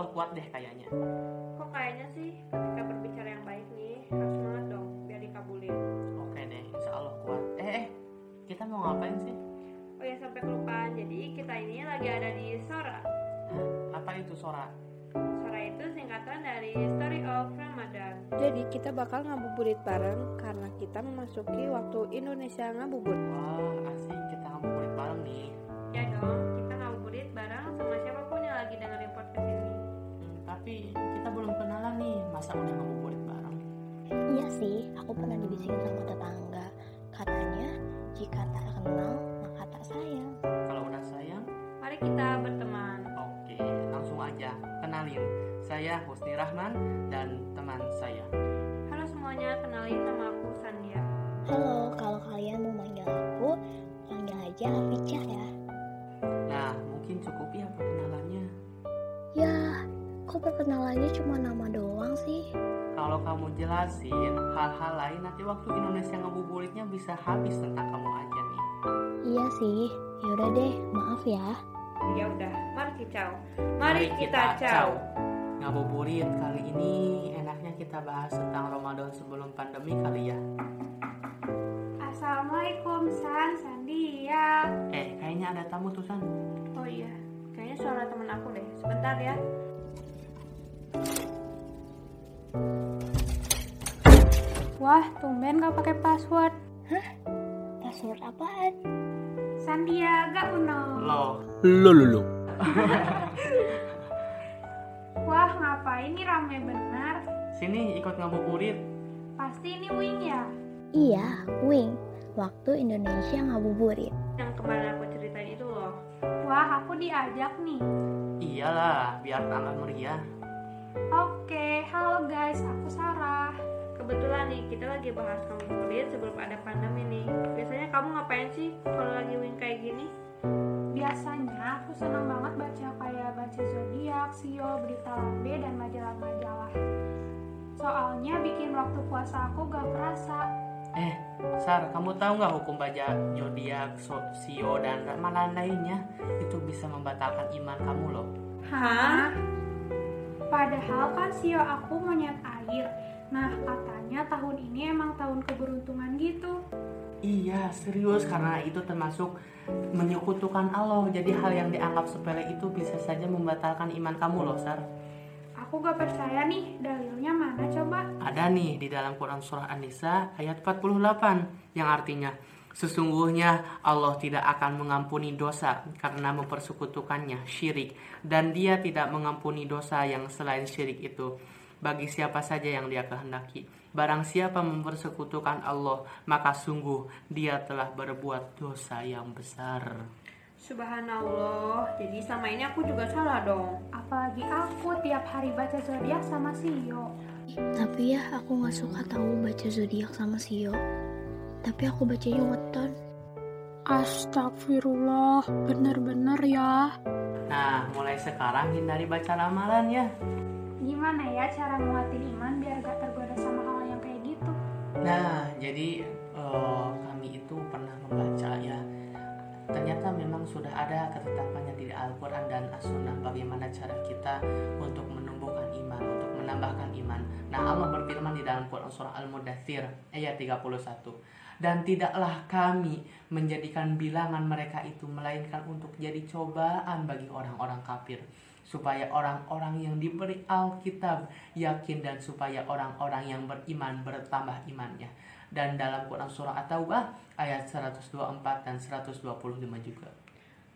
Allah kuat deh kayaknya. Kok kayaknya sih ketika berbicara yang baik nih harus semangat dong biar dikabulin. Oke deh, insya Allah kuat. Eh, eh, kita mau ngapain sih? Oh ya sampai kelupaan. Jadi kita ini lagi ada di Sora. Hah, apa itu Sora? Sora itu singkatan dari Story of Ramadan. Jadi kita bakal ngabuburit bareng karena kita memasuki waktu Indonesia ngabubur. Wah, asik kita ngabuburit bareng nih. Ya dong, aku pernah dibisikin sama tetangga. Katanya, jika tak kenal, maka tak sayang. Kalau udah sayang, Mari kita berteman. oke, langsung aja kenalin. Saya Husni Rahman dan teman saya. Halo semuanya, kenalin nama aku Sandia. Halo, kalau kalian mau manggil aku, panggil aja Afica ya. Nah, mungkin cukup ya perkenalannya. Ya, kok perkenalannya cuma nama doang sih? Kalau kamu jelasin hal-hal lain nanti waktu Indonesia ngabuburitnya bisa habis tentang kamu aja nih. Iya sih, yaudah deh, maaf ya. Ya udah, mari kita ciao. Mari kita ciao. Ngabuburit kali ini enaknya kita bahas tentang Ramadan sebelum pandemi kali ya. Assalamualaikum San, Sandia. Eh, kayaknya ada tamu tuh San. Oh iya, kayaknya suara temen aku deh. Sebentar ya. Wah, tumben gak pakai password. Password apaan? Sandiaga Uno. Loh, Lo lo lo. Wah, ngapain nih rame benar? sini ikut ngabuburit. Pasti ini Wing ya? Iya, Wing. Waktu Indonesia ngabuburit. Yang kemarin aku ceritain itu loh. Wah, aku diajak nih. Iyalah, biar tambah meriah. Oke, halo guys, aku Sarah. Kebetulan nih, kita lagi bahas ngabuburit sebelum ada pandemi nih. Biasanya kamu ngapain sih kalau lagi wing kayak gini? Biasanya aku senang banget baca kayak baca zodiak, sio, berita lambe, dan majalah-majalah. Soalnya bikin waktu puasa aku gak kerasa. Eh, Sar, kamu tahu nggak hukum baca zodiak, sio dan ramalan lainnya itu bisa membatalkan iman kamu loh. Hah? Padahal kan sio aku monyet air. Nah, katanya tahun ini emang tahun keberuntungan gitu. Iya, serius karena itu termasuk menyekutukan Allah. Jadi hal yang dianggap sepele itu bisa saja membatalkan iman kamu loh, Sar. Aku gak percaya nih, dalilnya mana coba? Ada nih di dalam Quran surah An-Nisa ayat 48 yang artinya Sesungguhnya Allah tidak akan mengampuni dosa karena mempersekutukannya syirik dan dia tidak mengampuni dosa yang selain syirik itu bagi siapa saja yang dia kehendaki. Barang siapa mempersekutukan Allah, maka sungguh dia telah berbuat dosa yang besar. Subhanallah, jadi sama ini aku juga salah dong. Apalagi aku tiap hari baca zodiak sama sio. Tapi ya, aku gak suka tahu baca zodiak sama sio. Tapi aku bacanya weton. Astagfirullah, bener-bener ya. Nah, mulai sekarang hindari baca ramalan ya. Gimana ya cara nguatin iman biar gak tergoda sama hal yang kayak gitu? Nah, jadi Memang sudah ada ketetapannya di Al-Quran dan As-Sunnah bagaimana cara kita untuk menumbuhkan iman, untuk menambahkan iman. Nah, Allah berfirman di dalam Quran surah Al-Mudathir ayat 31. Dan tidaklah kami menjadikan bilangan mereka itu melainkan untuk jadi cobaan bagi orang-orang kafir supaya orang-orang yang diberi Alkitab yakin dan supaya orang-orang yang beriman bertambah imannya. Dan dalam Quran surah At-Taubah ayat 124 dan 125 juga.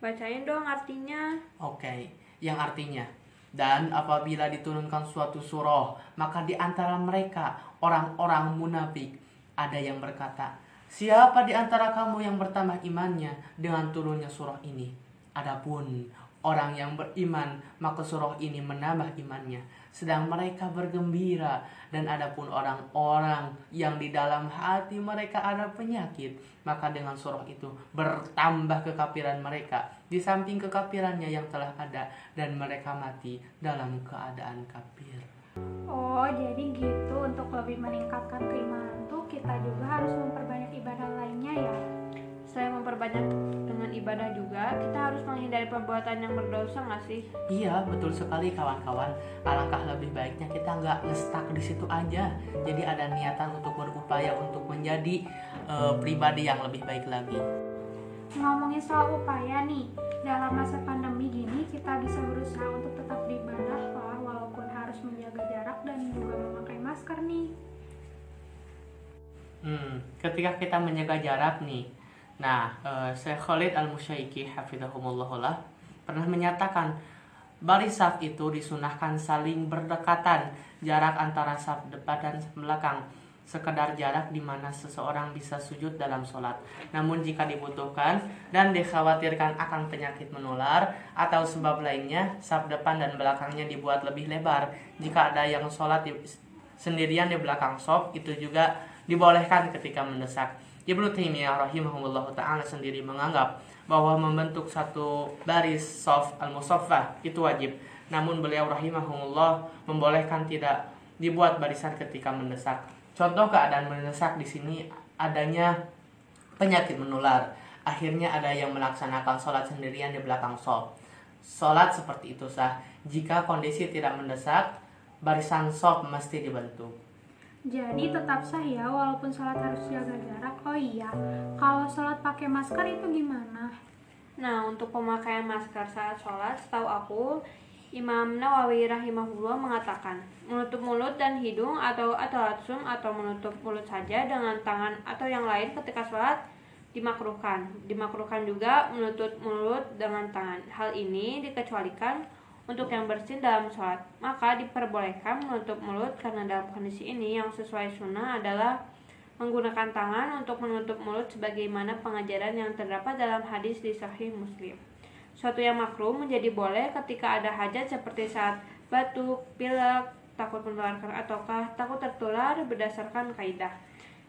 Bacain dong artinya. Oke, yang artinya dan apabila diturunkan suatu surah, maka di antara mereka orang-orang munafik ada yang berkata, Siapa di antara kamu yang bertambah imannya dengan turunnya surah ini? Adapun orang yang beriman, maka surah ini menambah imannya. Sedang mereka bergembira dan adapun orang-orang yang di dalam hati mereka ada penyakit, maka dengan surah itu bertambah kekafiran mereka di samping kekafirannya yang telah ada dan mereka mati dalam keadaan kafir. Oh, jadi gitu untuk lebih meningkatkan keimanan tuh kita juga harus memperbanyak ibadah lainnya ya. selain memperbanyak dengan ibadah juga, kita harus menghindari perbuatan yang berdosa nggak sih? Iya, betul sekali kawan-kawan. Alangkah lebih baiknya kita nggak ngestak di situ aja. Jadi ada niatan untuk berupaya untuk menjadi eh, pribadi yang lebih baik lagi. Ngomongin soal upaya nih, dalam masa pandemi gini kita bisa berusaha untuk tetap beribadah lah walaupun harus menjaga jarak dan juga memakai masker nih. Hmm, ketika kita menjaga jarak nih. Nah, eh, Syekh Khalid Al-Musyaiki hafizahumullah pernah menyatakan baris saf itu disunahkan saling berdekatan jarak antara saf depan dan belakang sekedar jarak di mana seseorang bisa sujud dalam sholat. Namun jika dibutuhkan dan dikhawatirkan akan penyakit menular atau sebab lainnya, saf depan dan belakangnya dibuat lebih lebar. Jika ada yang sholat di, sendirian di belakang saf, itu juga dibolehkan ketika mendesak. Ibnu Taimiyah rahimahullah taala sendiri menganggap bahwa membentuk satu baris soft al-musaffah itu wajib. Namun beliau rahimahullah membolehkan tidak dibuat barisan ketika mendesak. Contoh keadaan mendesak di sini adanya penyakit menular. Akhirnya ada yang melaksanakan sholat sendirian di belakang soft. Sholat seperti itu sah. Jika kondisi tidak mendesak, barisan soft mesti dibentuk. Jadi tetap sah ya walaupun sholat harus jaga jarak. Oh iya, kalau sholat pakai masker itu gimana? Nah, untuk pemakaian masker saat sholat, setahu aku, Imam Nawawi rahimahullah mengatakan, menutup mulut dan hidung atau atau atau menutup mulut saja dengan tangan atau yang lain ketika sholat dimakruhkan. Dimakruhkan juga menutup mulut dengan tangan. Hal ini dikecualikan untuk yang bersin dalam sholat. Maka diperbolehkan menutup mulut karena dalam kondisi ini yang sesuai sunnah adalah menggunakan tangan untuk menutup mulut sebagaimana pengajaran yang terdapat dalam hadis di Sahih Muslim. Suatu yang makruh menjadi boleh ketika ada hajat seperti saat batuk, pilek, takut menularkan ataukah takut tertular berdasarkan kaidah.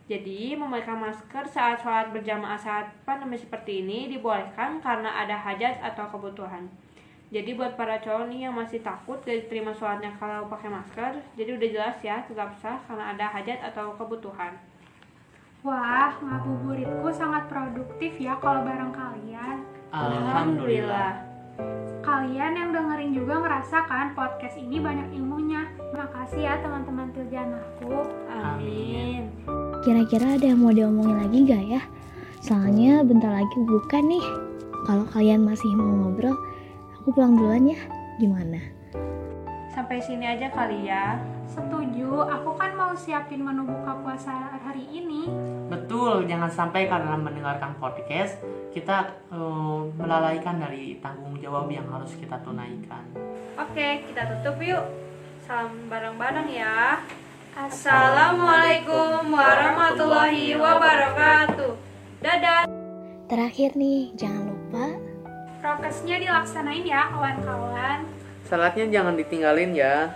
Jadi, memakai masker saat sholat berjamaah saat pandemi seperti ini dibolehkan karena ada hajat atau kebutuhan. Jadi buat para cowok nih yang masih takut gak diterima sholatnya kalau pakai masker, jadi udah jelas ya tetap sah karena ada hajat atau kebutuhan. Wah, ngabuburitku sangat produktif ya kalau bareng kalian. Alhamdulillah. Kalian yang dengerin juga ngerasakan podcast ini banyak ilmunya. Makasih ya teman-teman Tiljanaku. Amin. Kira-kira ada yang mau diomongin lagi gak ya? Soalnya bentar lagi bukan nih. Kalau kalian masih mau ngobrol, aku pulang duluan ya. Gimana? Sampai sini aja kali ya. Setuju, aku kan mau siapin menu buka puasa hari ini. Betul, jangan sampai karena mendengarkan podcast kita eh, melalaikan dari tanggung jawab yang harus kita tunaikan. Oke, kita tutup yuk. Salam bareng-bareng ya. Assalamualaikum warahmatullahi wabarakatuh. Dadah. Terakhir nih, jangan lupa Prokesnya dilaksanain ya kawan-kawan. Salatnya jangan ditinggalin ya.